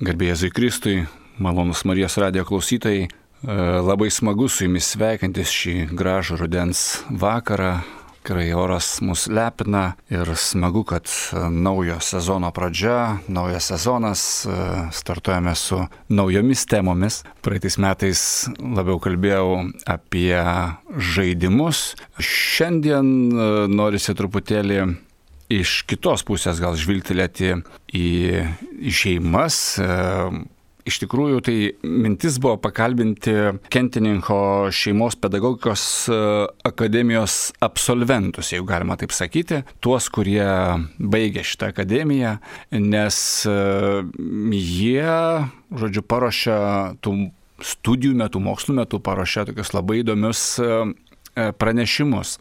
Garbėjai Kristui, malonus Marijos radijo klausytojai, e, labai smagu su jumis sveikintis šį gražų rudens vakarą. Tikrai oras mus lepina ir smagu, kad naujo sezono pradžia, naujas sezonas, e, startuojame su naujomis temomis. Praeitais metais labiau kalbėjau apie žaidimus. Šiandien e, norisi truputėlį iš kitos pusės gal žvilgtelėti į šeimas. E, iš tikrųjų, tai mintis buvo pakalbinti Kentininko šeimos pedagogikos e, akademijos absolventus, jeigu galima taip sakyti, tuos, kurie baigė šitą akademiją, nes e, jie, žodžiu, paruošia tų studijų metų, mokslo metų, paruošia tokius labai įdomius pranešimus.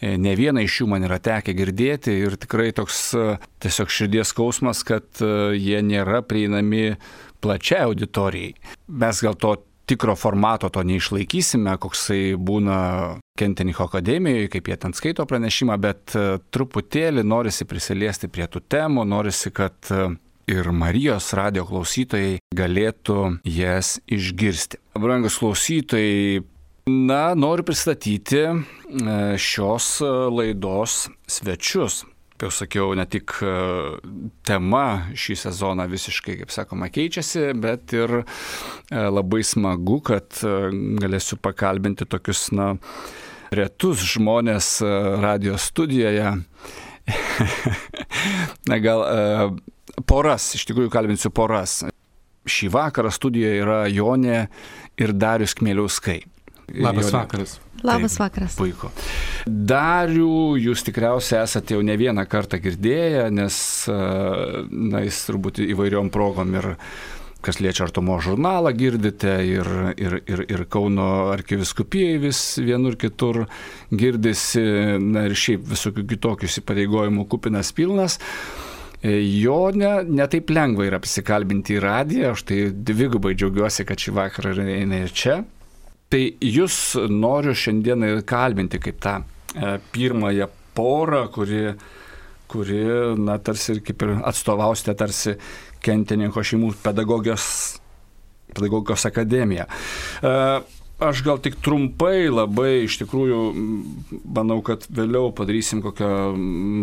E, ne vieną iš jų man yra tekę girdėti ir tikrai toks e, tiesiog širdies skausmas, kad e, jie nėra prieinami plačiai auditorijai. Mes gal to tikro formato to neišlaikysime, koksai būna Kentenicho akademijoje, kaip jie ten skaito pranešimą, bet truputėlį norisi prisiliesti prie tų temų, norisi, kad ir Marijos radio klausytojai galėtų jas išgirsti. Brangus klausytojai, Na, noriu pristatyti e, šios e, laidos svečius. Jau sakiau, ne tik e, tema šį sezoną visiškai, kaip sakoma, keičiasi, bet ir labai smagu, kad galėsiu pakalbinti tokius, na, retus žmonės radio studijoje. na, gal poras, iš tikrųjų kalbinsiu poras. Šį vakarą studijoje yra Jonė ir Darius Kmėliauskai. Labas vakaras. Labas Taip, vakaras. Puiku. Darių jūs tikriausiai esate jau ne vieną kartą girdėję, nes na, jis turbūt įvairiom progom ir kas liečia artumo žurnalą girdite ir, ir, ir, ir Kauno arkiviskupijai vis vienur kitur girdisi, na ir šiaip visokių kitokių įsipareigojimų kupinas pilnas. Jo ne, ne taip lengva yra pasikalbinti į radiją, aš tai dvigubai džiaugiuosi, kad šį vakarą eina ir čia. Tai jūs noriu šiandieną kalbinti kaip tą e, pirmąją porą, kuri, kuri, na, tarsi ir kaip ir atstovausite tarsi Kentininko šeimų pedagogijos, pedagogijos akademiją. E, Aš gal tik trumpai labai iš tikrųjų manau, kad vėliau padarysim kokią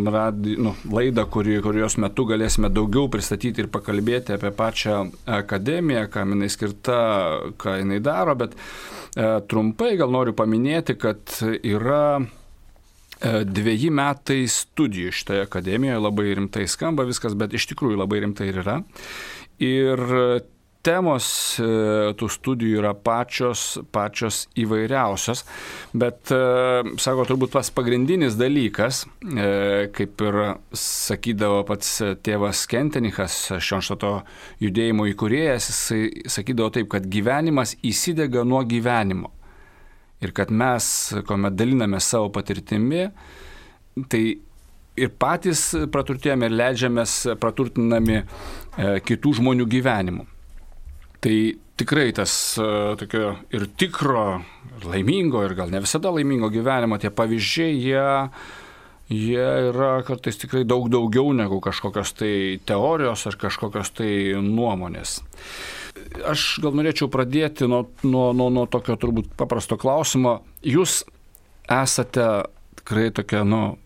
radi, nu, laidą, kuri, kurios metu galėsime daugiau pristatyti ir pakalbėti apie pačią akademiją, kam jinai skirta, ką jinai daro, bet e, trumpai gal noriu paminėti, kad yra e, dviejį metai studijų šitoje akademijoje, labai rimtai skamba viskas, bet iš tikrųjų labai rimtai ir yra. Ir temos e, tų studijų yra pačios, pačios įvairiausios, bet, e, sako, turbūt pas pagrindinis dalykas, e, kaip ir sakydavo pats tėvas Kentenichas, Šionštato judėjimo įkūrėjas, jisai sakydavo taip, kad gyvenimas įsidega nuo gyvenimo. Ir kad mes, kuomet daliname savo patirtimi, tai ir patys praturtėjame ir leidžiamės praturtinami kitų žmonių gyvenimu. Tai tikrai tas uh, tokio ir tikro, ir laimingo, ir gal ne visada laimingo gyvenimo tie pavyzdžiai, jie, jie yra kartais tikrai daug daugiau negu kažkokios tai teorijos ar kažkokios tai nuomonės. Aš gal norėčiau pradėti nuo, nuo, nuo, nuo tokio turbūt paprasto klausimo. Jūs esate tikrai tokia, nu,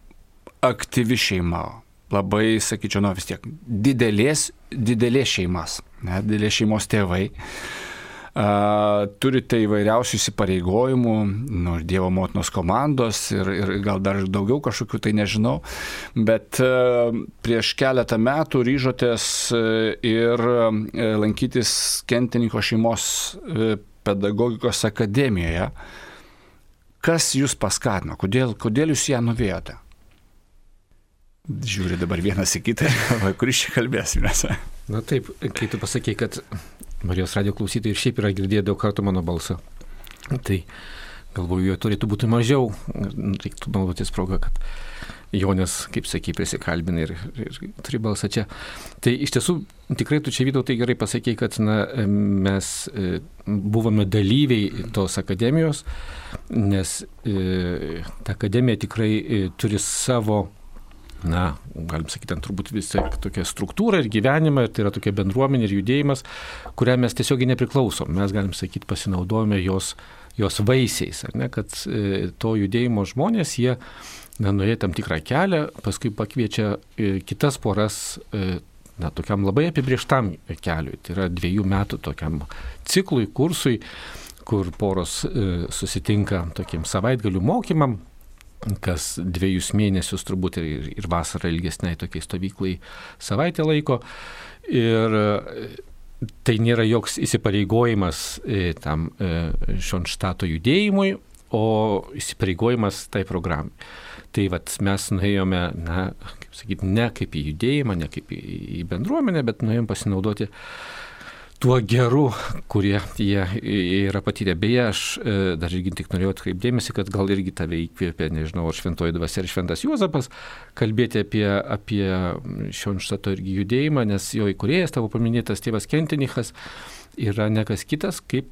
aktyvi šeima, labai, sakyčiau, nu vis tiek, didelės, didelės šeimas, ne, didelės šeimos tėvai. Uh, turite įvairiausių įsipareigojimų, nu, ir Dievo motinos komandos, ir, ir gal dar daugiau kažkokių, tai nežinau, bet uh, prieš keletą metų ryžotės uh, ir lankytis Kentininko šeimos pedagogikos akademijoje. Kas jūs paskatino, kodėl, kodėl jūs ją nuvėjote? Žiūri dabar vienas į kitą, kuris čia kalbėsime. Na taip, kai tu pasakei, kad Marijos radio klausytojai ir šiaip yra girdėję daug kartų mano balsą, tai galvoju, jo turėtų būti mažiau. Reiktų naudotis progą, kad Jonės, kaip sakai, prisikalbina ir, ir turi balsą čia. Tai iš tiesų, tikrai tu čia vydau tai gerai pasakei, kad na, mes e, buvome dalyviai tos akademijos, nes e, ta akademija tikrai e, turi savo na, galim sakyti, ten turbūt visą tokia struktūra ir gyvenimą, ir tai yra tokia bendruomenė ir judėjimas, kurią mes tiesiogiai nepriklausom. Mes galim sakyti, pasinaudojame jos, jos vaisiais, ar ne, kad e, to judėjimo žmonės, jie na, nuėję tam tikrą kelią, paskui pakviečia e, kitas poras e, na, tokiam labai apibrieštam keliui. Tai yra dviejų metų tokiam ciklui, kursui, kur poros susitinka tokiem savaitgalių mokymam, kas dviejus mėnesius turbūt ir, ir vasarą ilgesniai tokiai stovyklai savaitę laiko. Ir e, tai nėra joks įsipareigojimas e, tam e, Šonštato judėjimui, o įsipareigojimas tai programai. Tai vat, mes nuėjome, na, kaip sakyti, ne kaip į judėjimą, ne kaip į bendruomenę, bet nuėjom pasinaudoti uh, tuo geru, kurie jie yra patyrę. Beje, aš e, dar irgi tik norėjau atkreipdėmėsi, kad gal irgi tave įkvėpė, nežinau, ar šventoji dvasia ir šventas Juozapas, kalbėti apie, apie Šionštato irgi judėjimą, nes jo įkurėjas, tavo paminėtas tėvas Kentinichas, yra nekas kitas kaip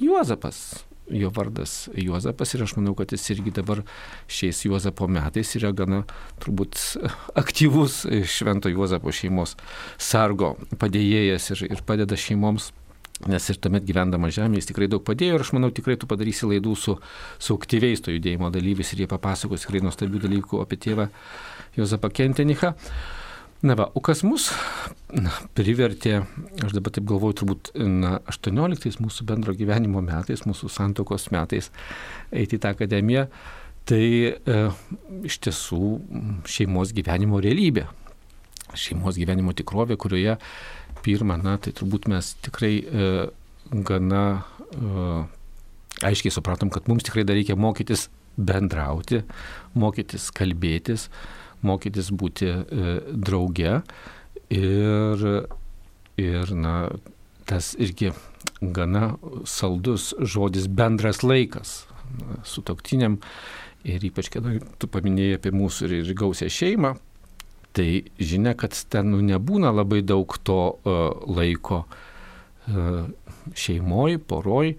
Juozapas jo vardas Juozapas ir aš manau, kad jis irgi dabar šiais Juozapo metais yra gana turbūt aktyvus Švento Juozapo šeimos sargo padėjėjas ir, ir padeda šeimoms. Nes ir tuomet gyvendama žemėje jis tikrai daug padėjo ir aš manau tikrai tu padarysi laidų su, su aktyviais to judėjimo dalyviais ir jie papasakos tikrai nuostabių dalykų apie tėvą Jozapą Kentenichą. Na va, o kas mus na, privertė, aš dabar taip galvoju, turbūt na, 18 mūsų bendro gyvenimo metais, mūsų santokos metais eiti į tą akademiją, tai e, iš tiesų šeimos gyvenimo realybė. Šeimos gyvenimo tikrovė, kurioje pirmą, na, tai turbūt mes tikrai e, gana e, aiškiai supratom, kad mums tikrai dar reikia mokytis bendrauti, mokytis kalbėtis, mokytis būti e, drauge. Ir, ir na, tas irgi gana saldus žodis bendras laikas su toktiniam ir ypač, kada tu paminėjai apie mūsų ir, ir gausią šeimą, tai žinia, kad ten nu, nebūna labai daug to uh, laiko uh, šeimoj, poroj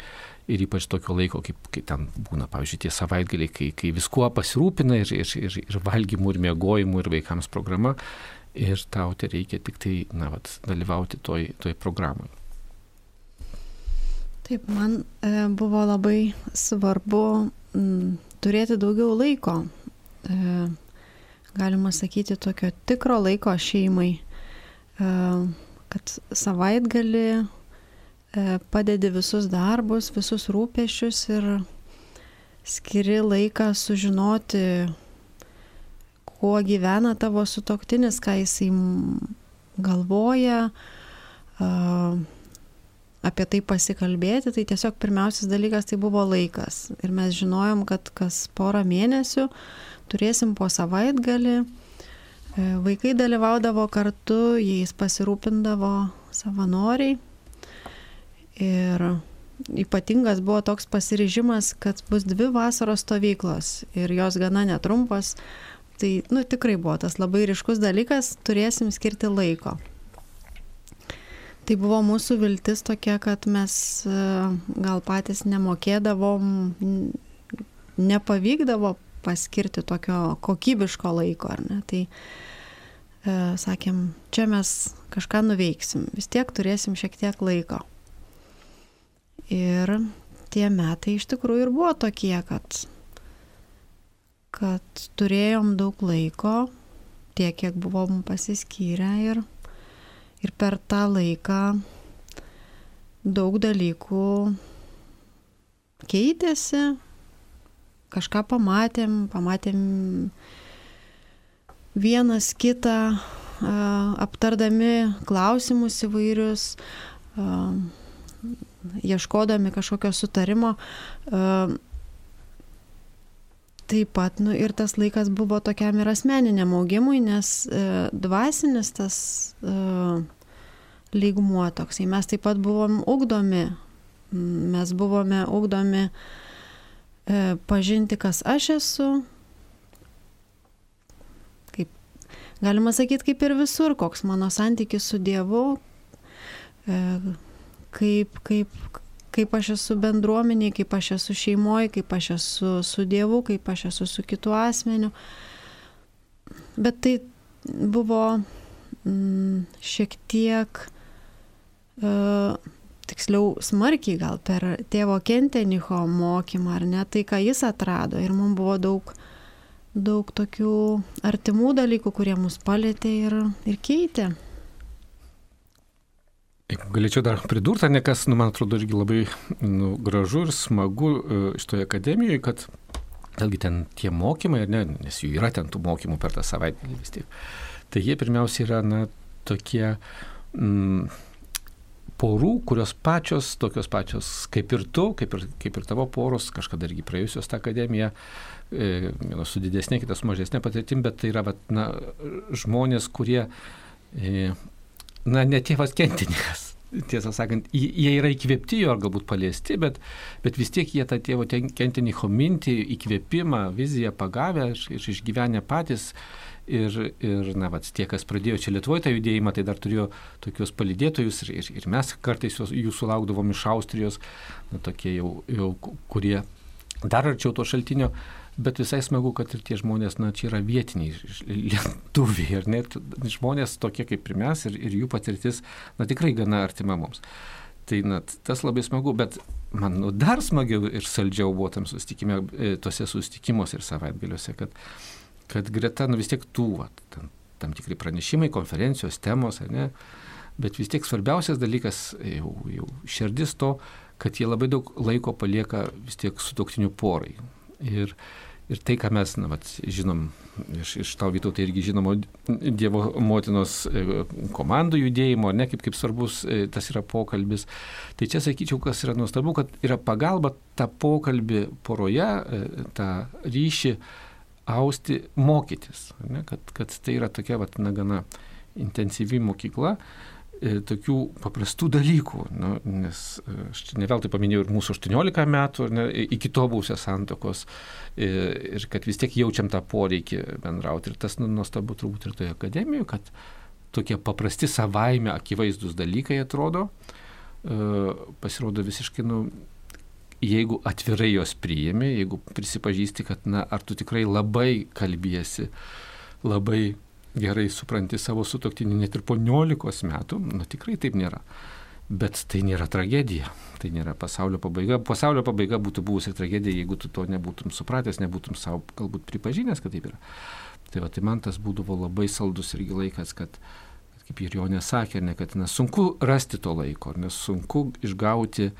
ir ypač tokio laiko, kaip, kai ten būna, pavyzdžiui, tie savaitgaliai, kai, kai viskuo pasirūpina ir, ir, ir, ir valgymų, ir mėgojimų, ir vaikams programa, ir tau tai reikia tik tai, na, vat, dalyvauti toj, toj programai. Taip, man e, buvo labai svarbu m, turėti daugiau laiko, e, galima sakyti, tokio tikro laiko šeimai, e, kad savaitgali padedi visus darbus, visus rūpešius ir skiri laiką sužinoti, kuo gyvena tavo sutoktinis, ką jisai galvoja, apie tai pasikalbėti, tai tiesiog pirmiausias dalykas tai buvo laikas. Ir mes žinojom, kad kas porą mėnesių turėsim po savaitgalį. E, vaikai dalyvaudavo kartu, jais pasirūpindavo savanoriai Ir ypatingas buvo toks pasiryžimas, kad bus dvi vasaros stovyklos ir jos gana netrumpos. Tai, nu, tikrai buvo tas labai ryškus dalykas, turėsim skirti laiko. Tai buvo mūsų viltis tokia, kad mes e, gal patys nemokėdavom, nepavykdavo paskirti tokio kokybiško laiko, ar ne? Tai e, sakėm, čia mes kažką nuveiksim, vis tiek turėsim šiek tiek laiko. Ir tie metai iš tikrųjų ir buvo tokie, kad, kad turėjom daug laiko, tiek, kiek buvom pasiskyrę ir, ir per tą laiką daug dalykų keitėsi, kažką pamatėm, pamatėm vienas kitą, aptardami klausimus įvairius, ieškodami kažkokio sutarimo. E, taip pat nu, ir tas laikas buvo tokiam ir asmeniniam augimui, nes e, dvasinis tas e, lygmuo toksai. Mes taip pat buvom ugdomi, mes buvome ugdomi pažinti, kas aš esu. Galima sakyti, kaip ir visur, koks mano santykis su Dievu. E, kaip, kaip, kaip aš esu bendruomeniai, kaip aš esu šeimoje, kaip aš esu su Dievu, kaip aš esu su kitu asmeniu. Bet tai buvo mm, šiek tiek, uh, tiksliau, smarkiai gal per tėvo Kentenicho mokymą, ar ne, tai ką jis atrado. Ir mums buvo daug, daug tokių artimų dalykų, kurie mus palėtė ir, ir keitė. Jeigu galėčiau dar pridurti, ne kas, nu, man atrodo, irgi labai nu, gražu ir smagu šitoje akademijoje, kad vėlgi ten tie mokymai, ne, nes jų yra ten tų mokymų per tą savaitę vis tiek. Tai jie pirmiausia yra, na, tokie mm, porų, kurios pačios, tokios pačios kaip ir tu, kaip ir, kaip ir tavo poros, kažkada irgi praėjusios tą akademiją, e, su didesnė, kitas mažesnė patirtim, bet tai yra, vat, na, žmonės, kurie e, na, ne tėvas kentininkas. Tiesą sakant, jie yra įkvėpti jo ar galbūt paliesti, bet, bet vis tiek jie tą tėvo kentinicho mintį, įkvėpimą, viziją pagavę ir išgyvenę patys. Ir, ir na, vat, tie, kas pradėjo čia Lietuvoje tą judėjimą, tai dar turėjo tokius palidėtojus ir, ir, ir mes kartais jų sulaukdavom iš Austrijos, na, tokie jau, jau kurie dar arčiau to šaltinio. Bet visai smagu, kad ir tie žmonės, na, čia yra vietiniai lietuviai, ar net žmonės tokie kaip ir mes ir, ir jų patirtis, na, tikrai gana artima mums. Tai, na, tas labai smagu, bet man nu, dar smagiau ir saldžiau buvo tam susitikime, e, tose susitikimuose ir savaitgaliuose, kad, kad greta, nu, vis tiek tų, va, tam, tam tikri pranešimai, konferencijos, temos, ne, bet vis tiek svarbiausias dalykas, jau, jau širdis to, kad jie labai daug laiko palieka vis tiek sutoktinių porai. Ir, Ir tai, ką mes na, vat, žinom iš, iš tau Vytautai irgi žinomo Dievo motinos e, komandų judėjimo, ne kaip, kaip svarbus e, tas yra pokalbis. Tai čia sakyčiau, kas yra nuostabu, kad yra pagalba tą pokalbį poroje, e, tą ryšį austi, mokytis. Ne, kad, kad tai yra tokia, vat, na, gana intensyvi mokykla. E, tokių paprastų dalykų, nu, nes e, aš ne veltui paminėjau ir mūsų 18 metų, ne, iki to būsios santokos, ir, e, ir kad vis tiek jaučiam tą poreikį bendrauti. Ir tas nu, nuostabu turbūt ir toje akademijoje, kad tokie paprasti savaime akivaizdus dalykai atrodo, pasirodo visiškai, nu, jeigu atvirai jos priimi, jeigu prisipažįsti, kad, na, ar tu tikrai labai kalbėsi, labai gerai supranti savo sutoktinį net ir po 19 metų, na tikrai taip nėra. Bet tai nėra tragedija, tai nėra pasaulio pabaiga. Pasaulio pabaiga būtų buvusi tragedija, jeigu tu to nebūtum supratęs, nebūtum savo galbūt pripažinęs, kad taip yra. Tai va, tai man tas būdavo labai saldus irgi laikas, kad, kad kaip ir jo nesakė, ne, kad na, sunku rasti to laiko, nes sunku išgauti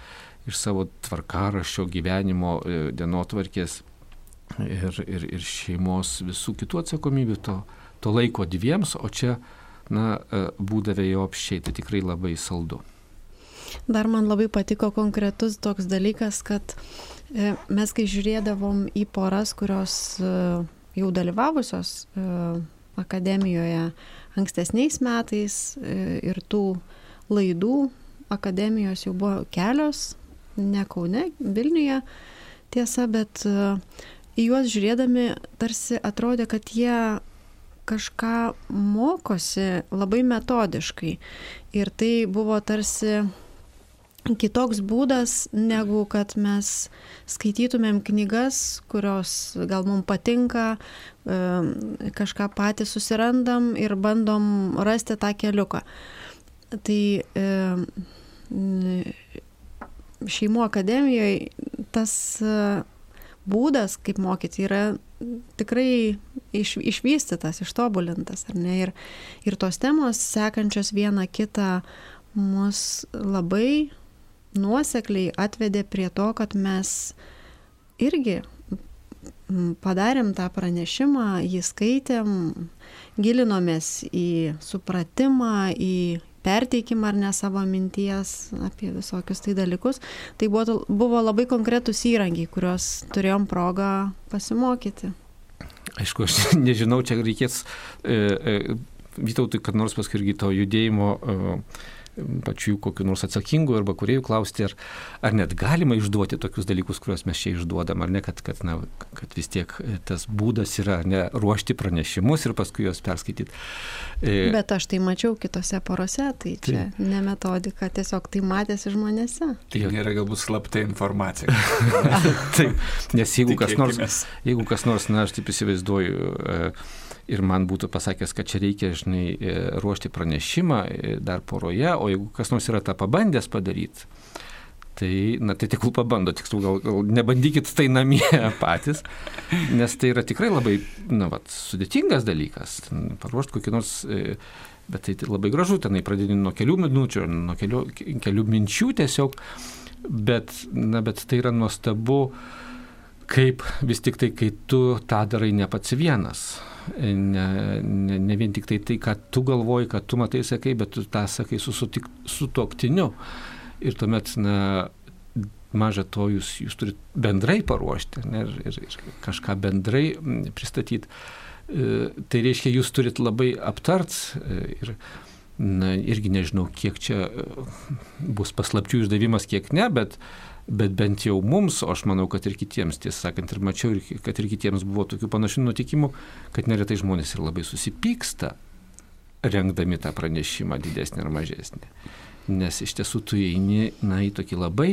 iš savo tvarkaraščio gyvenimo e, dienotvarkės ir, ir, ir šeimos visų kitų atsakomybių to to laiko dviems, o čia, na, e, būdavė jo apščiai, tai tikrai labai saldu. Dar man labai patiko konkretus toks dalykas, kad e, mes kai žiūrėdavom į poras, kurios e, jau dalyvavusios akademijoje ankstesniais metais ir tų laidų akademijos jau buvo kelios, ne Kaune, Vilniuje tiesa, bet į juos žiūrėdami tarsi atrodė, kad jie kažką mokosi labai metodiškai. Ir tai buvo tarsi kitoks būdas, negu kad mes skaitytumėm knygas, kurios gal mums patinka, kažką patys susirandam ir bandom rasti tą keliuką. Tai šeimų akademijoje tas būdas, kaip mokyti, yra tikrai iš, išvystytas, ištobulintas, ar ne? Ir, ir tos temos sekančios vieną kitą mus labai nuosekliai atvedė prie to, kad mes irgi padarėm tą pranešimą, jį skaitėm, gilinomės į supratimą, į perteikimą ar ne savo minties apie visokius tai dalykus. Tai buvo, buvo labai konkretus įrankiai, kuriuos turėjom progą pasimokyti. Aišku, aš nežinau, čia reikės e, e, Vytautui, kad nors paskui irgi to judėjimo e, pačių kokiu nors atsakingu arba kuriejų klausti, ar, ar net galima išduoti tokius dalykus, kuriuos mes čia išduodam, ar ne, kad, kad, na, kad vis tiek tas būdas yra ne ruošti pranešimus ir paskui juos perskaityti. E... Bet aš tai mačiau kitose porose, tai čia tai. ne metodika, tiesiog tai matėsi žmonėse. Tai nėra galbūt slapta informacija. taip, nes jeigu kas nors, jeigu kas nors, na, aš taip įsivaizduoju, e, ir man būtų pasakęs, kad čia reikia, žinai, e, ruošti pranešimą e, dar poroje, o jeigu kas nors yra tą pabandęs padaryti, tai, na, tai tik pabando, tiksliau, gal, gal nebandykit tai namie patys, nes tai yra tikrai labai, na, vat, sudėtingas dalykas, paruošti kokį nors, e, bet tai labai gražu, tenai pradėti nuo kelių minučių, nuo kelių, kelių minčių tiesiog, bet, na, bet tai yra nuostabu, kaip vis tik tai, kai tu tą darai ne pats vienas ne, ne, ne vien tik tai tai, ką tu galvoji, ką tu matai, sakai, bet tu tą sakai su, su, su toktiniu. Ir tuomet, na, maža to, jūs, jūs turite bendrai paruošti ne, ir, ir, ir kažką bendrai pristatyti. E, tai reiškia, jūs turit labai aptart e, ir, na, irgi nežinau, kiek čia e, bus paslapčių išdavimas, kiek ne, bet, bet bent jau mums, o aš manau, kad ir kitiems, tiesą sakant, ir mačiau, kad ir kitiems buvo tokių panašių nutikimų, kad neretai žmonės ir labai susipyksta, rengdami tą pranešimą didesnį ar mažesnį. Nes iš tiesų tu eini, na, į tokį labai,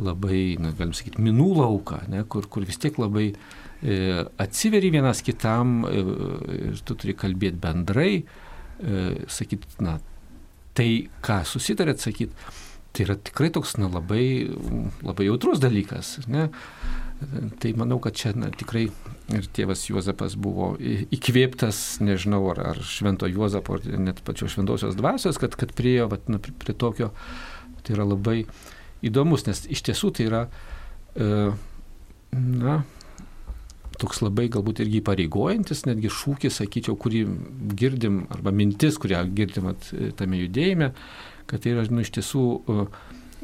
labai, na, galim sakyti, minų lauką, ne, kur, kur vis tiek labai e, atsiveri vienas kitam e, ir tu turi kalbėti bendrai, e, sakyti, na, tai, ką susitarėt sakyti tai yra tikrai toks na, labai, labai jautrus dalykas. Ne? Tai manau, kad čia na, tikrai ir tėvas Juozapas buvo įkvėptas, nežinau, ar, ar švento Juozapo, ar net pačios šventosios dvasios, kad, kad priejo vat, prie, prie tokio, tai yra labai įdomus, nes iš tiesų tai yra, e, na, toks labai galbūt irgi pareigojantis, netgi šūkis, sakyčiau, kurį girdim, arba mintis, kurią girdim at, tame judėjime, kad tai yra nu, iš tiesų uh,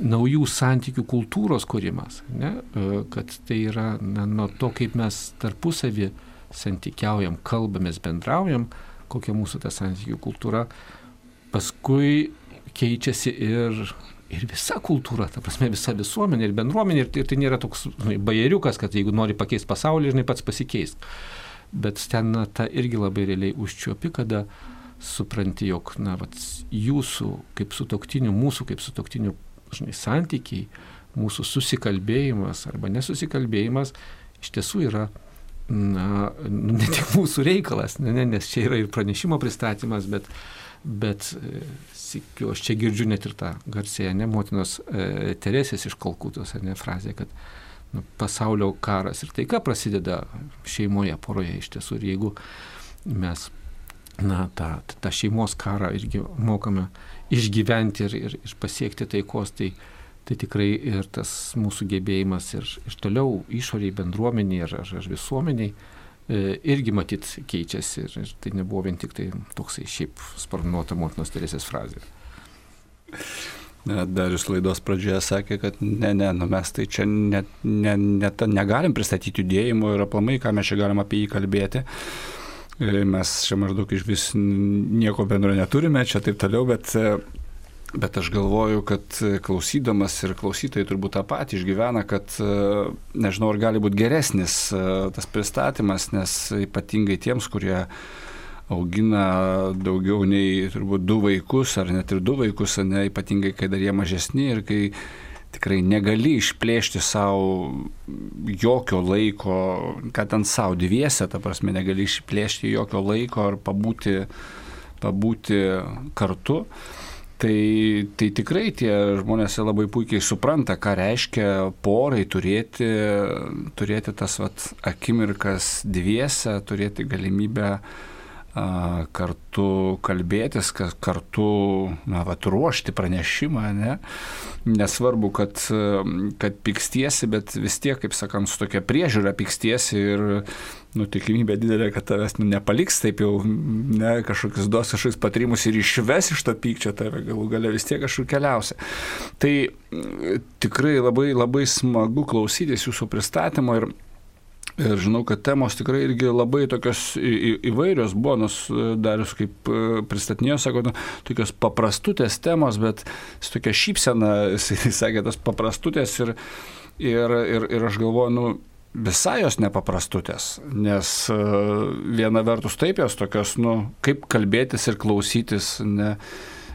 naujų santykių kultūros kūrimas, ne? uh, kad tai yra na, nuo to, kaip mes tarpusavį santykiaujam, kalbamės, bendraujam, kokia mūsų ta santykių kultūra, paskui keičiasi ir, ir visa kultūra, ta prasme visa visuomenė ir bendruomenė, ir tai, ir tai nėra toks žinai, bajeriukas, kad jeigu nori pakeisti pasaulį, žinai, pats pasikeis. Bet ten na, ta irgi labai realiai užčiuopi, kada uh, supranti, jog na, vat, jūsų kaip sutoktinių, mūsų kaip sutoktinių žinai, santykiai, mūsų susikalbėjimas arba nesusikalbėjimas iš tiesų yra na, nu, ne tik mūsų reikalas, ne, ne, nes čia yra ir pranešimo pristatymas, bet, bet sikiu, aš čia girdžiu net ir tą garsėją, ne, motinos e, Teresės iš Kalkutos, ne, frazė, kad nu, pasaulio karas ir taika prasideda šeimoje, poroje iš tiesų. Ir jeigu mes na, tą, tą šeimos karą irgi mokame išgyventi ir, ir, ir pasiekti taikos, tai, tai tikrai ir tas mūsų gebėjimas ir, ir toliau išoriai bendruomeniai ar, ar, ar visuomeniai e, irgi matyt keičiasi ir, ir tai nebuvo vien tik tai toksai šiaip sparnuota motinos teresės frazė. Darius laidos pradžioje sakė, kad ne, ne, nu mes tai čia net, ne, net, negalim pristatyti judėjimo ir aplamai, ką mes čia galim apie jį kalbėti. Mes čia maždaug iš vis nieko bendro neturime, čia taip toliau, bet, bet aš galvoju, kad klausydamas ir klausytojai turbūt tą patį išgyvena, kad nežinau, ar gali būti geresnis tas pristatymas, nes ypatingai tiems, kurie augina daugiau nei turbūt du vaikus, ar net ir du vaikus, ne ypatingai, kai dar jie mažesni ir kai tikrai negali išplėšti savo jokio laiko, kad ant savo dviese, ta prasme, negali išplėšti jokio laiko ar pabūti, pabūti kartu. Tai, tai tikrai tie žmonės labai puikiai supranta, ką reiškia porai turėti, turėti tas vat, akimirkas dviese, turėti galimybę uh, kartu kalbėtis, kartu na, vat, ruošti pranešimą, ne? nesvarbu, kad, kad pikstiesi, bet vis tiek, kaip sakant, su tokia priežiūra pikstiesi ir nu, tikimybė didelė, kad tavęs nu, nepaliks taip jau, ne, kažkokius duos kažkokius patarimus ir išves iš to pykčio, tai galų gale vis tiek kažkur keliausia. Tai tikrai labai, labai smagu klausytis jūsų pristatymo ir Ir žinau, kad temos tikrai irgi labai tokios įvairios buvo, nors e, Darius kaip e, pristatinėjo, sako, nu, tokios paprastutės temos, bet su tokia šypsena, jis sakė, tas paprastutės ir, ir, ir, ir aš galvoju, nu, visai jos nepaprastutės, nes e, viena vertus taip jos tokios, nu, kaip kalbėtis ir klausytis, ne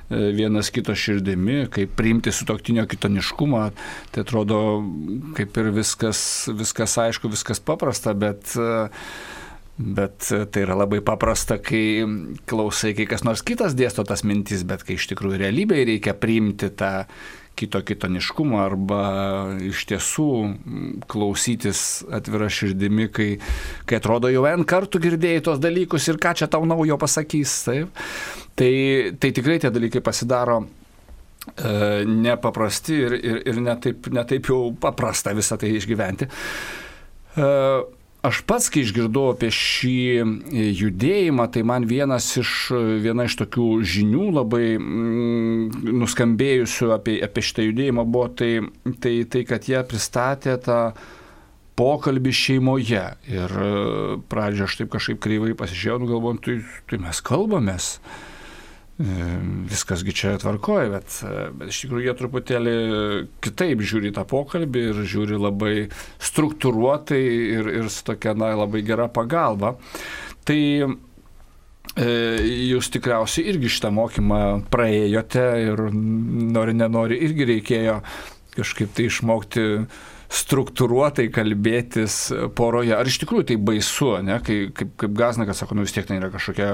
vienas kito širdimi, kaip priimti sutoktinio kitoniškumą. Tai atrodo kaip ir viskas, viskas aišku, viskas paprasta, bet, Bet tai yra labai paprasta, kai klausai, kai kas nors kitas dėsto tas mintis, bet kai iš tikrųjų realybėje reikia priimti tą kito kitoniškumą arba iš tiesų klausytis atvira širdimi, kai, kai atrodo jau N kartų girdėjai tos dalykus ir ką čia tau naujo pasakys. Taip. Tai, tai tikrai tie dalykai pasidaro e, nepaprasti ir, ir, ir netaip, netaip jau paprasta visą tai išgyventi. E, Aš pats, kai išgirdau apie šį judėjimą, tai man vienas iš, viena iš tokių žinių labai mm, nuskambėjusių apie, apie šitą judėjimą buvo tai, tai, tai, kad jie pristatė tą pokalbį šeimoje. Ir pradžioje aš taip kažkaip kreivai pasižiūrėjau, nu galvojant, tai, tai mes kalbamės. Ehm, viskasgi čia tvarkoja, bet, bet iš tikrųjų jie truputėlį kitaip žiūri tą pokalbį ir žiūri labai struktūruotai ir, ir su tokia na, labai gera pagalba. Tai e, jūs tikriausiai irgi šitą mokymą praėjote ir nori nenori irgi reikėjo kažkaip tai išmokti struktūruotai kalbėtis poroje. Ar iš tikrųjų tai baisu, ne? Kai, kaip, kaip Gaznakas sako, nu vis tiek tai yra kažkokia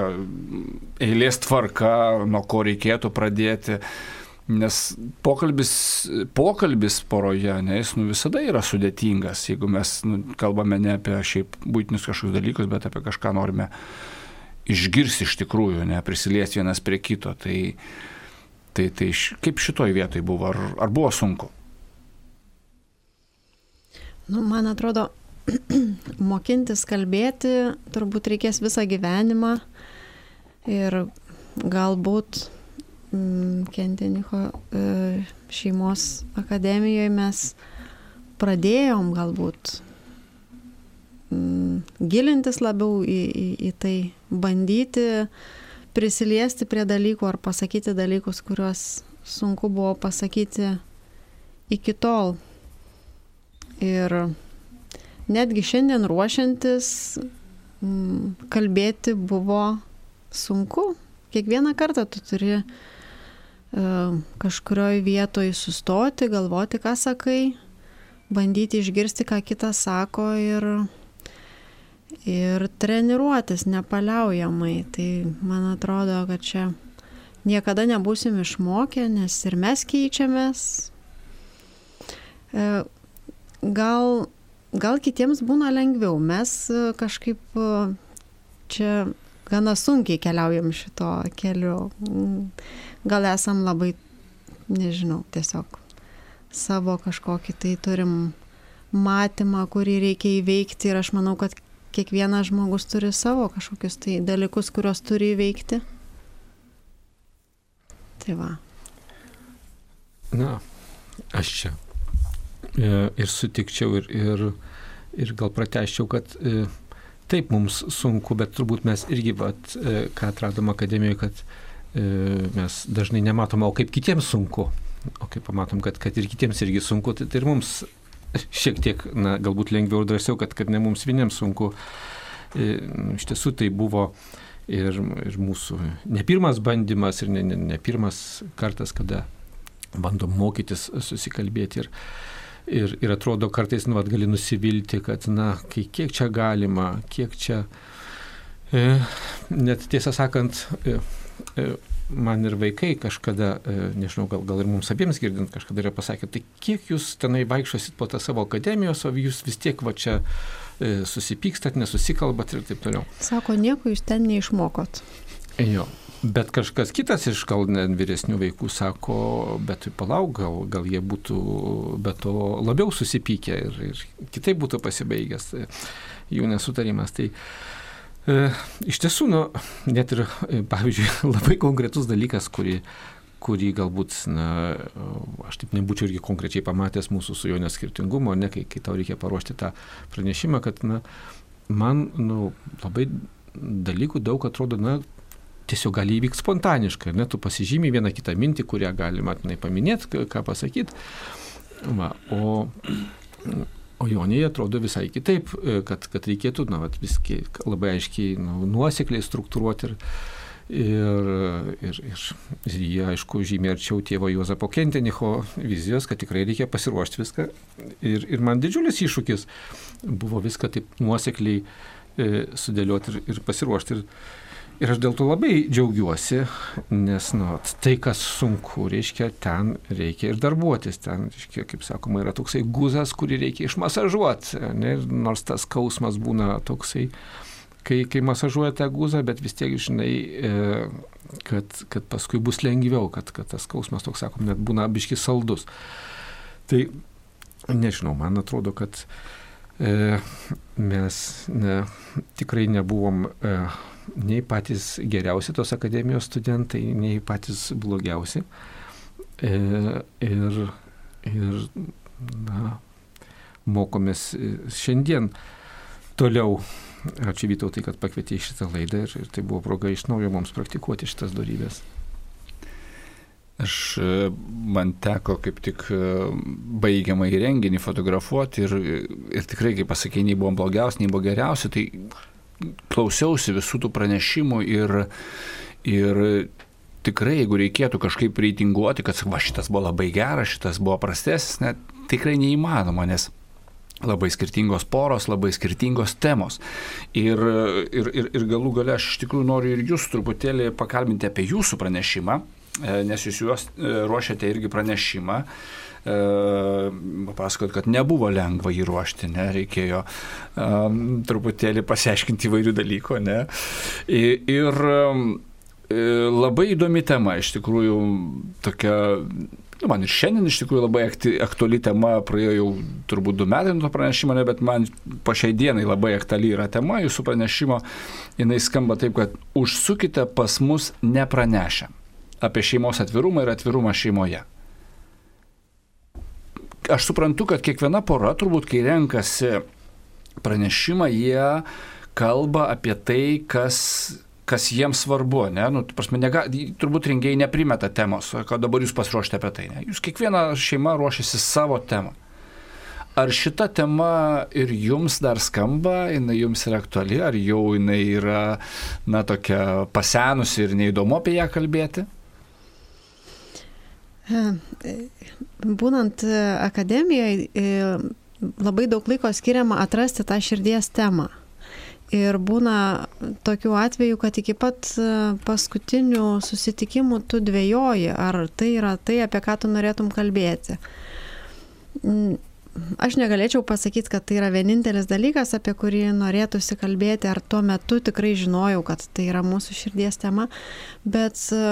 eilės tvarka, nuo ko reikėtų pradėti. Nes pokalbis, pokalbis poroje, ne, jis nu, visada yra sudėtingas, jeigu mes nu, kalbame ne apie šiaip būtinius kažkokius dalykus, bet apie kažką norime išgirsti iš tikrųjų, ne, prisiliesti vienas prie kito. Tai, tai, tai kaip šitoj vietoj buvo, ar, ar buvo sunku? Nu, man atrodo, mokintis kalbėti turbūt reikės visą gyvenimą ir galbūt mm, Kentinicho e, šeimos akademijoje mes pradėjom galbūt mm, gilintis labiau į, į, į tai, bandyti prisiliesti prie dalykų ar pasakyti dalykus, kuriuos sunku buvo pasakyti iki tol. Ir netgi šiandien ruošiantis mm, kalbėti buvo sunku. Kiekvieną kartą tu turi uh, kažkurioje vietoje sustoti, galvoti, ką sakai, bandyti išgirsti, ką kitas sako ir, ir treniruotis nepaliaujamai. Tai man atrodo, kad čia niekada nebūsim išmokę, nes ir mes keičiamės. Gal, gal kitiems būna lengviau. Mes e, kažkaip e, čia gana sunkiai keliaujam šito keliu. Mm, gal esam labai, nežinau, tiesiog savo kažkokį tai turim matymą, kurį reikia įveikti ir aš manau, kad kiekvienas žmogus turi savo kažkokius tai dalykus, kuriuos turi įveikti. Tai va. Na, aš čia ir sutikčiau ir, ir, ir gal prateščiau, kad e, taip mums sunku, bet turbūt mes irgi, vat, e, ką atradom akademijoje, kad mes dažnai nematom, o kaip kitiems sunku. O kai pamatom, kad, kad ir kitiems irgi sunku, tai, tai ir mums šiek tiek, na, galbūt lengviau ir drąsiau, kad, kad ne mums vieniems sunku. Iš tiesų tai buvo ir, ir mūsų ne pirmas bandymas ir ne, ne, ne pirmas kartas, kada bandom mokytis susikalbėti. Ir, Ir, ir atrodo kartais, nu, gali nusivilti, kad, na, kiek čia galima, kiek čia... E, net tiesą sakant, e, e, man ir vaikai kažkada, e, nežinau, gal, gal ir mums abiems girdint, kažkada yra pasakę, tai kiek jūs tenai vaikščiosit po tą savo akademijos, o jūs vis tiek va čia e, susipykstat, nesusikalbat ir taip toliau. Sako, nieko jūs ten neišmokot. Jo, Bet kažkas kitas iš gal vyresnių vaikų sako, bet palauk, gal, gal jie būtų be to labiau susipykę ir, ir kitaip būtų pasibaigęs e, jų nesutarimas. Tai e, iš tiesų, nu, net ir, e, pavyzdžiui, labai konkretus dalykas, kurį, kurį galbūt, na, aš taip nebūčiau irgi konkrečiai pamatęs mūsų su jo neskirtingumo, ne, kai, kai tau reikia paruošti tą pranešimą, kad, na, man, nu, labai dalykų daug atrodo, na, tiesiog gali įvykti spontaniškai, ne, tu pasižymi vieną kitą mintį, kurią galima tenai paminėti, ką pasakyti. O, o Jonėje atrodo visai kitaip, kad, kad reikėtų, na, vat, viski labai aiškiai nu, nuosekliai struktūruoti ir, ir, ir, ir, ir jie, aišku, žymiai arčiau tėvo Juozapo Kentenicho vizijos, kad tikrai reikia pasiruošti viską. Ir, ir man didžiulis iššūkis buvo viską taip nuosekliai e, sudėlioti ir, ir pasiruošti. Ir, Ir aš dėl to labai džiaugiuosi, nes nu, tai, kas sunku, reiškia, ten reikia ir darbuotis. Ten, reiškia, kaip sakoma, yra toksai guzas, kurį reikia išmasažuoti. Ne? Nors tas skausmas būna toksai, kai, kai masažuoja tą guzą, bet vis tiek žinai, e, kad, kad paskui bus lengviau, kad, kad tas skausmas, toks sakom, net būna biški saldus. Tai nežinau, man atrodo, kad e, mes ne, tikrai nebuvom. E, nei patys geriausi tos akademijos studentai, nei patys blogiausi. E, ir, ir na, mokomės šiandien toliau. Ačiū Vytautai, kad pakvietė į šitą laidą ir, ir tai buvo proga iš naujo mums praktikuoti šitas darybės. Aš, e, man teko kaip tik e, baigiamą į renginį fotografuoti ir, ir tikrai, kaip pasakė, nei buvom blogiausi, nei buvo geriausi, tai klausiausi visų tų pranešimų ir, ir tikrai, jeigu reikėtų kažkaip reitinguoti, kad va, šitas buvo labai geras, šitas buvo prastesnis, net tikrai neįmanoma, nes labai skirtingos poros, labai skirtingos temos. Ir, ir, ir, ir galų gale aš iš tikrųjų noriu ir jūs truputėlį pakalbinti apie jūsų pranešimą, e, nes jūs juos e, ruošiate irgi pranešimą papasakot, kad nebuvo lengva jį ruošti, ne, reikėjo um, truputėlį pasiaiškinti įvairių dalykų, ne. Ir, ir labai įdomi tema, iš tikrųjų, tokia Nu, man ir šiandien iš tikrųjų labai aktuali tema, praėjo jau turbūt du metai nuo to pranešimo, ne, bet man po šiai dienai labai aktuali yra tema jūsų pranešimo. Jis skamba taip, kad užsukite pas mus nepranešę apie šeimos atvirumą ir atvirumą šeimoje aš suprantu, kad kiekviena pora, turbūt, kai renkasi pranešimą, jie kalba apie tai, kas kas jiems svarbu, ne, nu, prasme, nega, turbūt rengėjai neprimeta temos, kad dabar jūs pasiruošite apie tai, ne, jūs kiekviena šeima ruošiasi savo temą. Ar šita tema ir jums dar skamba, jinai jums yra aktuali, ar jau jinai yra, na, tokia pasenusi ir neįdomu apie ją kalbėti? Būnant e, akademijoje, labai daug laiko skiriama atrasti tą širdies temą. Ir būna tokių atvejų, kad iki pat e, paskutinių susitikimų tu dvėjoji, ar tai yra tai, apie ką tu norėtum kalbėti. Aš negalėčiau pasakyti, kad tai yra vienintelis dalykas, apie kurį norėtųsi kalbėti, ar tuo metu tikrai žinojau, kad tai yra mūsų širdies tema, bet e,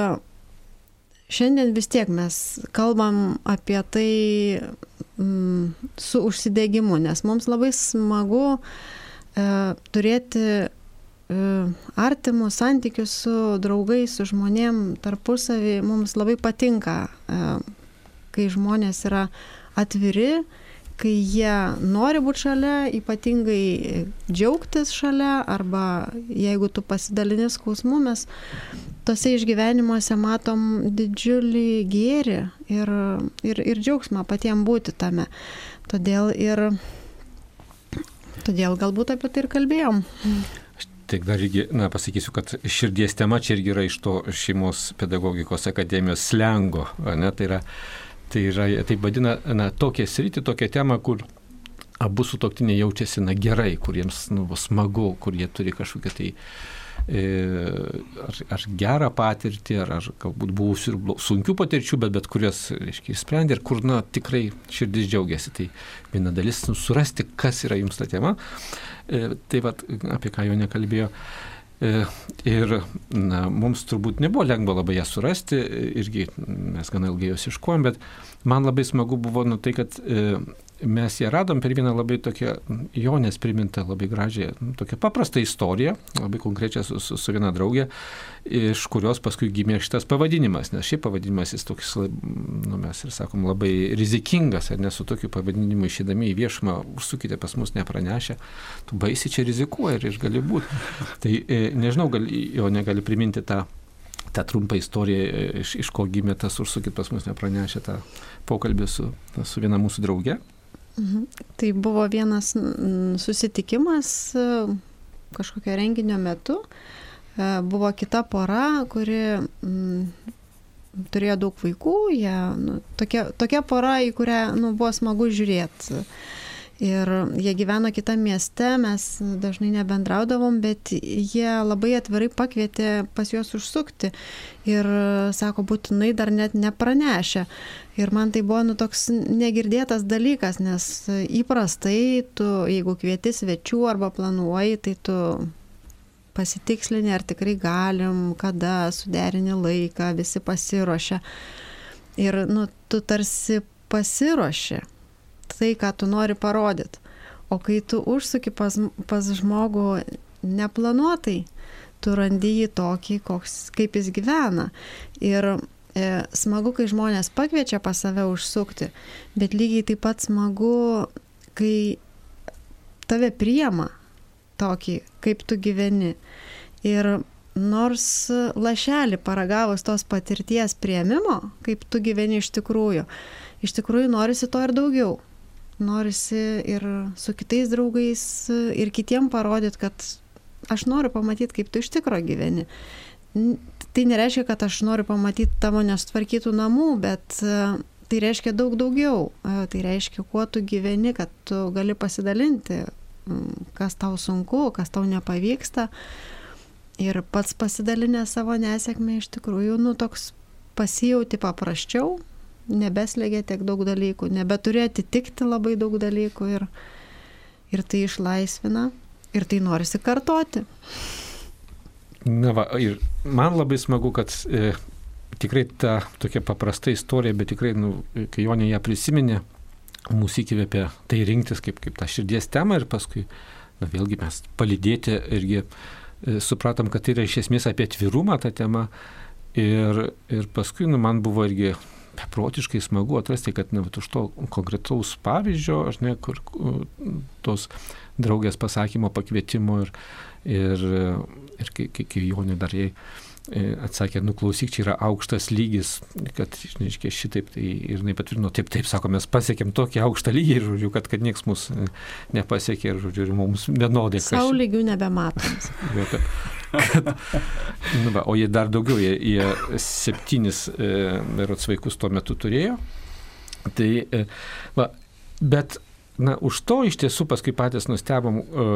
Šiandien vis tiek mes kalbam apie tai mm, su užsidegimu, nes mums labai smagu e, turėti e, artimus santykius su draugais, su žmonėm tarpusavį. Mums labai patinka, e, kai žmonės yra atviri, kai jie nori būti šalia, ypatingai džiaugtis šalia, arba jeigu tu pasidalini skausmu, mes tose išgyvenimuose matom didžiulį gėrį ir, ir, ir džiaugsmą patiems būti tame. Todėl ir todėl galbūt apie tai ir kalbėjom. Tik dar irgi, na, pasakysiu, kad širdies tema čia irgi yra iš to šeimos pedagogikos akademijos slengo, ne, tai yra Tai yra, taip vadina, na, tokią sritį, tokią temą, kur abu sutoktiniai jaučiasi, na, gerai, kuriems, nu, smagu, kur jie turi kažkokią tai e, ar, ar gerą patirtį, ar, ar galbūt buvusių ir sunkių patirčių, bet bet kurias, reiškia, išsprendė ir kur, na, tikrai širdis džiaugiasi. Tai viena dalis, nu, surasti, kas yra jums ta tema. E, tai vad, apie ką jo nekalbėjo. E, ir na, mums turbūt nebuvo lengva labai ją surasti, irgi mes gana ilgai jos iškojom, bet man labai smagu buvo nu, tai, kad e, mes ją radom per vieną labai tokią Jonės primintą, labai gražią, tokią paprastą istoriją, labai konkrečią su, su, su viena draugė, iš kurios paskui gimė šitas pavadinimas, nes šiaip pavadinimas jis toks, nu, mes ir sakom, labai rizikingas, ar ne su tokiu pavadinimu išėdami į viešumą, užsukite pas mus nepranešę, tu baisi čia rizikuoji ir, ir gali būti. Tai e, nežinau, gal, jo negali priminti tą tą trumpą istoriją, e, iš, iš ko gimė tas užsukit pas mus nepranešę tą pokalbį su, su viena mūsų drauge. Mhm. Tai buvo vienas susitikimas e, kažkokio renginio metu. E, buvo kita pora, kuri mm, turėjo daug vaikų, jie, nu, tokia, tokia pora, į kurią nu, buvo smagu žiūrėti. Ir jie gyveno kitame mieste, mes dažnai nebendraudavom, bet jie labai atvirai pakvietė pas juos užsukti. Ir sako, būtinai dar net nepranešę. Ir man tai buvo nu, toks negirdėtas dalykas, nes įprastai tu, jeigu kvieti svečių arba planuoji, tai tu pasitikslini, ar tikrai galim, kada suderini laiką, visi pasiruošia. Ir nu, tu tarsi pasiruoši tai, ką tu nori parodyti. O kai tu užsuki pas, pas žmogų neplanuotai, tu randi jį tokį, koks, kaip jis gyvena. Ir e, smagu, kai žmonės pakviečia pas save užsukti, bet lygiai taip pat smagu, kai tave priema tokį, kaip tu gyveni. Ir nors lašelį paragavus tos patirties prieimimo, kaip tu gyveni iš tikrųjų, iš tikrųjų norisi to ir daugiau norisi ir su kitais draugais ir kitiem parodyti, kad aš noriu pamatyti, kaip tu iš tikro gyveni. Tai nereiškia, kad aš noriu pamatyti tavo nestvarkytų namų, bet e, tai reiškia daug daugiau. E, tai reiškia, kuo tu gyveni, kad tu gali pasidalinti, kas tau sunku, kas tau nepavyksta. Ir pats pasidalinę savo nesėkmę iš tikrųjų, nu, toks pasijauti paprasčiau, nebeslėgia tiek daug dalykų, nebeturi atitikti labai daug dalykų ir, ir tai išlaisvina ir tai norisi kartoti. Na va, ir man labai smagu, kad e, tikrai ta tokia paprasta istorija, bet tikrai, nu, kai Jonė ją prisiminė, mūsų įkvėpė tai rinktis kaip, kaip tą širdies temą ir paskui, na vėlgi mes palydėti irgi e, supratom, kad tai yra iš esmės apie atvirumą tą temą ir, ir paskui, nu, man buvo irgi beprotiškai smagu atrasti, kad ne, už to konkretaus pavyzdžio, aš ne, kur tos draugės pasakymo, pakvietimo ir, ir, ir kai, kai, Jonė dar jai e, atsakė, nu klausyk, čia yra aukštas lygis, kad, žinai, šitaip, tai ir jinai patvirtino, taip, taip, sako, mes pasiekėm tokį aukštą lygį, žodžiu, kad, kad niekas mūsų nepasiekė, ir, žodžiu, ir mums vienodai. Savo lygių nebematom. Kad, nu, va, o jie dar daugiau, jie, jie septynis e, rots vaikus tuo metu turėjo. Tai, e, va, bet, na, už to iš tiesų paskui patys nustebom, e,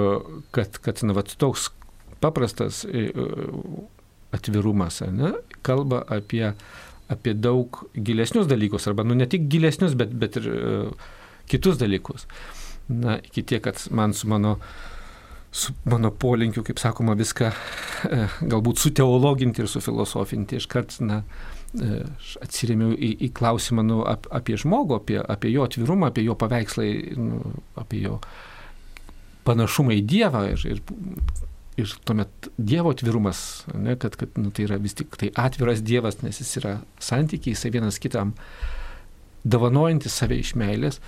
kad, kad na, va, toks paprastas e, atvirumas, ne, kalba apie, apie daug gilesnius dalykus, arba, nu, ne tik gilesnius, bet, bet ir e, kitus dalykus. Na, iki tiek, kad man su mano uh, su mano polinkiu, kaip sakoma, viską e, galbūt suteologinti ir sufilosofinti. Iškart, na, e, aš atsirėmiau į, į klausimą nu, ap, apie žmogų, apie, apie jo atvirumą, apie jo paveikslą, nu, apie jo panašumą į Dievą ir, ir, ir tuomet Dievo atvirumas, ne, kad, kad nu, tai yra vis tik tai atviras Dievas, nes jis yra santykiai, jisai vienas kitam davanojantis save iš meilės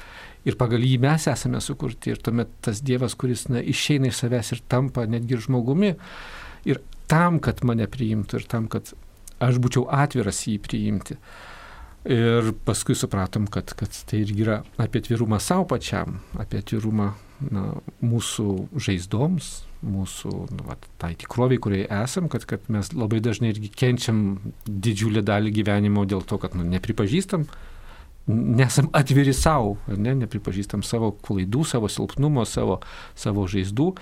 ir pagal jį mes esame sukurti ir tuomet tas Dievas, kuris na, išeina iš savęs ir tampa netgi ir žmogumi ir tam, kad mane priimtų ir tam, kad aš būčiau atviras jį priimti. Ir paskui supratom, kad, kad tai irgi yra apie atvirumą savo pačiam, apie atvirumą na, mūsų žaizdoms, mūsų nu, va, tai tikroviai, kurioje esam, kad, kad mes labai dažnai irgi kenčiam didžiulį dalį gyvenimo dėl to, kad nu, nepripažįstam nesam atviri savo, ne, nepripažįstam savo klaidų, savo silpnumo, savo, savo žaizdų.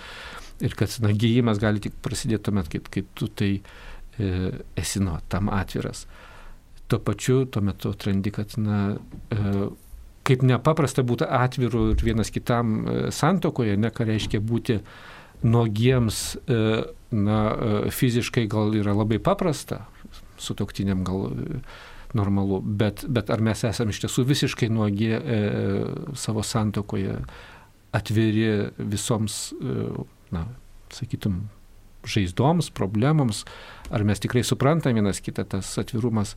Ir kad na, gyjimas gali tik prasidėti tuomet, kai, kai tu tai e, esi nu, tam atviras. Tuo pačiu tuo metu atrandi, kad na, e, kaip nepaprasta būti atviru ir vienas kitam e, santokoje, ne ką reiškia būti nuogiems, e, na, e, fiziškai gal yra labai paprasta, su toktiniam gal. E, normalu, bet, bet ar mes esame iš tiesų visiškai nuogi e, savo santokoje, atviri visoms, e, na, sakytum, žaizdoms, problemams, ar mes tikrai suprantam vienas kitą, tas atvirumas,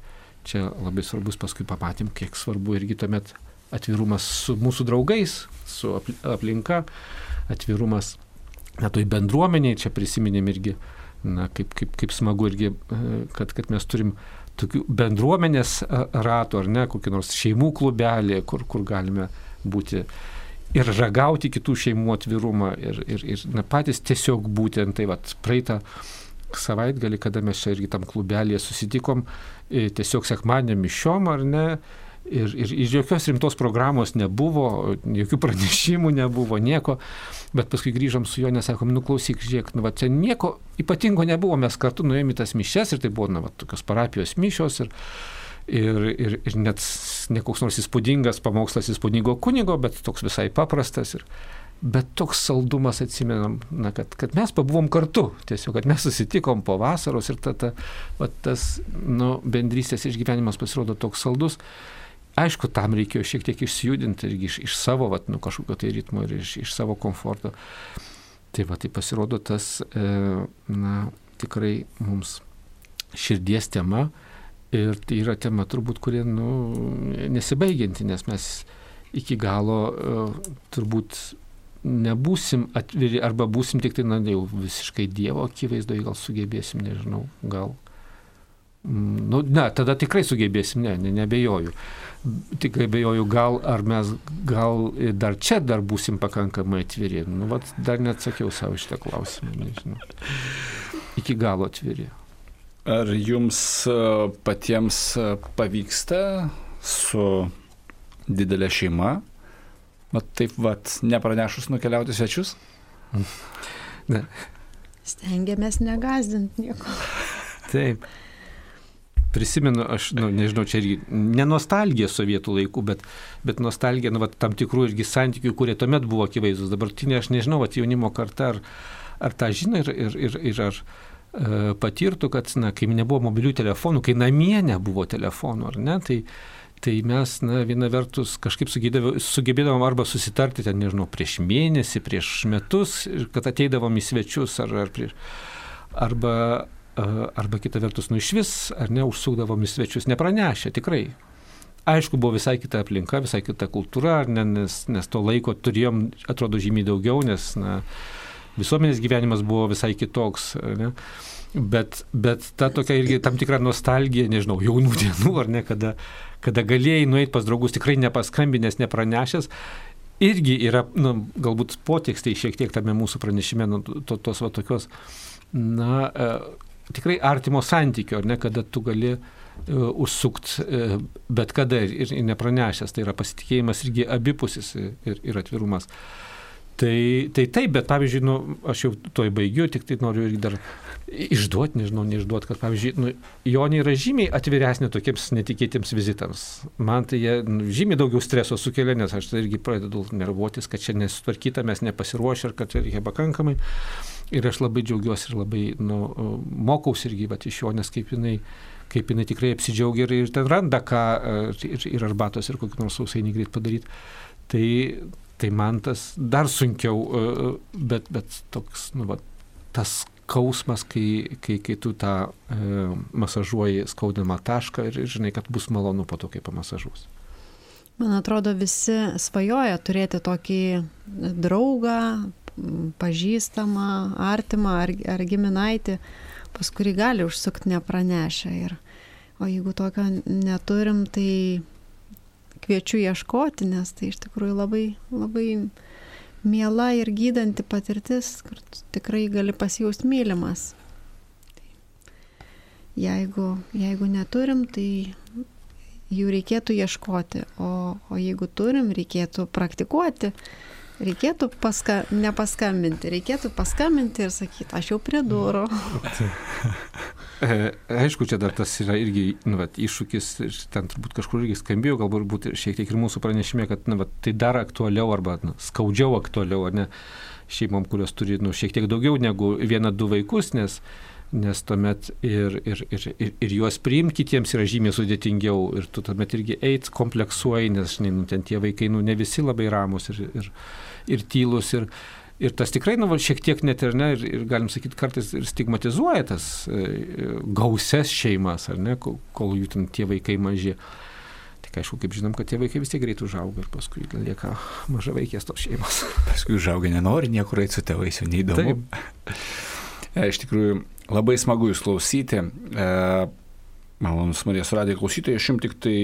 čia labai svarbus paskui pamatym, kiek svarbu irgi tuomet atvirumas su mūsų draugais, su aplinka, atvirumas, na, toj bendruomeniai, čia prisiminėm irgi, na, kaip, kaip, kaip smagu irgi, e, kad, kad mes turim tokių bendruomenės ratų, ar ne, kokį nors šeimų klubelį, kur, kur galime būti ir ragauti kitų šeimų atvirumą ir, ir, ir na, patys tiesiog būtent tai, vat, praeitą savaitgalį, kada mes čia irgi tam klubelėje susitikom, e, tiesiog sekmadienį mišiom ar ne, Ir, ir, ir jokios rimtos programos nebuvo, jokių pranešimų nebuvo, nieko. Bet paskui grįžom su juo, nesakom, nu klausyk, žiūrėk, nu va čia nieko ypatingo nebuvo, mes kartu nuėjome į tas mišes ir tai buvo, na, va, tokios parapijos mišios. Ir, ir, ir, ir net ne koks nors įspūdingas pamokslas įspūdingo kunigo, bet toks visai paprastas. Ir, bet toks saldumas atsimenam, na, kad, kad mes pabuvom kartu, tiesiog, kad mes susitikom po vasaros ir ta, ta, va, tas nu, bendrystės išgyvenimas pasirodo toks saldus. Aišku, tam reikėjo šiek tiek išsijudinti irgi iš, iš savo vat, nu, kažkokio tai ritmo ir iš, iš savo komforto. Tai va, tai pasirodo tas, e, na, tikrai mums širdies tema ir tai yra tema turbūt, kurie, nu, nesibaigianti, nes mes iki galo e, turbūt nebūsim atviri arba būsim tik tai, na, jau visiškai Dievo akivaizdoje, gal sugebėsim, nežinau, gal. Mm, nu, ne, tada tikrai sugebėsim, ne, ne, nebejoju. Tik abejoju, gal ar mes gal dar čia dar būsim pakankamai atviri. Nu, vat, dar neatsakiau savo šitą klausimą, nežinau. Iki galo atviri. Ar jums e, patiems e, pavyksta su didelė šeima Vat taip, vat, nepranešus nukeliauti svečius? Ne. Stengiamės negazdinti nieko. Taip. Prisimenu, aš, nu, nežinau, čia irgi ne nostalgija sovietų laikų, bet, bet nostalgija, nu, vat, tam tikrų irgi santykių, kurie tuomet buvo akivaizdus. Dabartinė, aš nežinau, vat, jaunimo karta, ar, ar tą žino ir, ir, ir, ir ar e, patirtų, kad, na, kai nebuvo mobilių telefonų, kai namie nebuvo telefonų, ar ne, tai, Tai mes, na, viena vertus kažkaip sugebėdavom arba susitarti ten, nežinau, prieš mėnesį, prieš metus, kad ateidavom į svečius, ar, ar prieš, arba, arba kita vertus, nu iš vis, ar ne, užsukdavom į svečius nepranešę, tikrai. Aišku, buvo visai kita aplinka, visai kita kultūra, ne, nes, nes to laiko turėjom, atrodo, žymiai daugiau, nes, na, visuomenės gyvenimas buvo visai kitoks. Ne? Bet, bet ta tokia irgi tam tikra nostalgija, nežinau, jaunų dienų, ar ne, kada, kada galėjai nueiti pas draugus tikrai nepaskambinęs, nepranešęs, irgi yra, nu, galbūt potekstai šiek tiek tame mūsų pranešime, nu, to, tos va tokios, na, tikrai artimo santykio, ar ne, kada tu gali e, užsukt e, bet kada ir, ir nepranešęs, tai yra pasitikėjimas irgi abipusis ir, ir atvirumas. Tai, tai taip, bet pavyzdžiui, nu, aš jau toj baigiu, tik tai noriu irgi dar išduoti, nežinau, neišduoti, kad pavyzdžiui, nu, Jonė yra žymiai atviresnė tokiems netikėtiems vizitams. Man tai jie nu, žymiai daugiau streso sukelia, nes aš tai irgi pradedu nervuotis, kad čia nesutvarkyta, mes nepasiruošę ir kad čia reikia pakankamai. Ir aš labai džiaugiuosi ir labai nu, mokausi irgi va, iš Jonės, kaip jinai kaip jinai tikrai apsidžiaugia ir, ir ten randa ką, ir, ir arbatos, ir kokį nors sausainį greit padaryti. Tai, tai man tas dar sunkiau, e, bet, bet toks, nu, va, tas kausmas, kai, kai, kai tu tą e, masažuoji skaudamą tašką ir žinai, kad bus malonu po to, kai pamasažuos. Man atrodo, visi svajoja turėti tokį draugą, pažįstamą, artimą ar, ar giminaitį, pas kurį gali užsukti nepranešę. Ir, o jeigu tokio neturim, tai kviečiu ieškoti, nes tai iš tikrųjų labai, labai miela ir gydanti patirtis, kur tikrai gali pasijausti mylimas. Jeigu, jeigu neturim, tai jų reikėtų ieškoti, o, o jeigu turim, reikėtų praktikuoti reikėtų paska, nepaskambinti, reikėtų paskambinti ir sakyti, aš jau prie durų. Aišku, čia dar tas yra irgi nu, vat, iššūkis, ten turbūt kažkur irgi skambėjo, galbūt šiek tiek ir mūsų pranešime, kad nu, vat, tai dar aktualiau arba nu, skaudžiau aktualiau, ar ne, šeimom, kurios turi nu, šiek tiek daugiau negu vieną, du vaikus, nes nes tuomet ir, ir, ir, ir, ir juos priimti kitiems yra žymiai sudėtingiau ir tu tuomet irgi eit kompleksuoji, nes žinai, nu, ten tie vaikai nu, ne visi labai ramus ir, ir, ir tylus. Ir, ir tas tikrai, nu, šiek tiek net ir, ne, ir, ir galim sakyti, kartais ir stigmatizuoja tas e, gauses šeimas, ar ne, kol, jų ten tie vaikai maži. Tik aišku, kaip žinom, kad tie vaikai vis tiek greit užauga ir paskui lieka maža vaikės tos šeimos. Paskui užauga, nenori niekur eiti su tėvais, jau neįdomu. E, iš tikrųjų, labai smagu jūs klausyti. E, Malonus Marijos radijo klausytojai, aš jums tik tai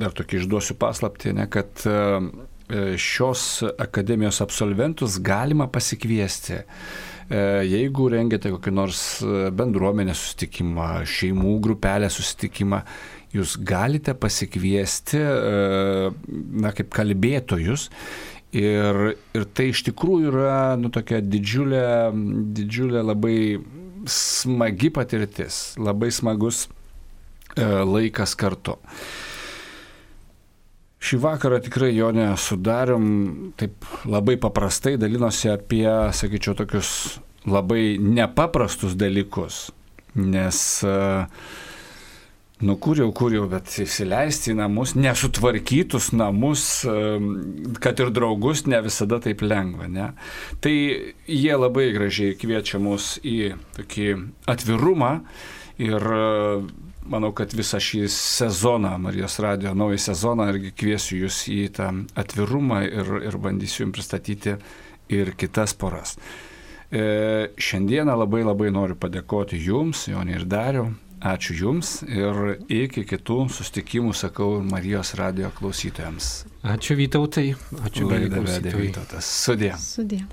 dar tokį išduosiu paslapti, ne, kad E, šios akademijos absolventus galima pasikviesti. E, jeigu rengiate kokį nors bendruomenės susitikimą, šeimų grupelę susitikimą, jūs galite pasikviesti, na, kaip kalbėtojus. Ir, ir tai iš tikrųjų yra, nu, tokia didžiulė, didžiulė labai smagi patirtis, labai smagus laikas kartu. Šį vakarą tikrai jo nesudarim, taip labai paprastai dalinosi apie, sakyčiau, tokius labai nepaprastus dalykus, nes, nu kur jau, kur jau, bet įsileisti į namus, nesutvarkytus namus, kad ir draugus ne visada taip lengva, ne? Tai jie labai gražiai kviečia mus į tokį atvirumą ir manau, kad visą šį sezoną, Marijos radio naują sezoną, irgi kviesiu jūs į tą atvirumą ir, ir bandysiu jums pristatyti ir kitas poras. E, šiandieną labai labai noriu padėkoti jums, Jonė ir Dariu. Ačiū Jums ir iki kitų sustikimų sakau Marijos radio klausytojams. Ačiū Vytautai, ačiū Laidą vedė Vytautas. Sudė. Sudė.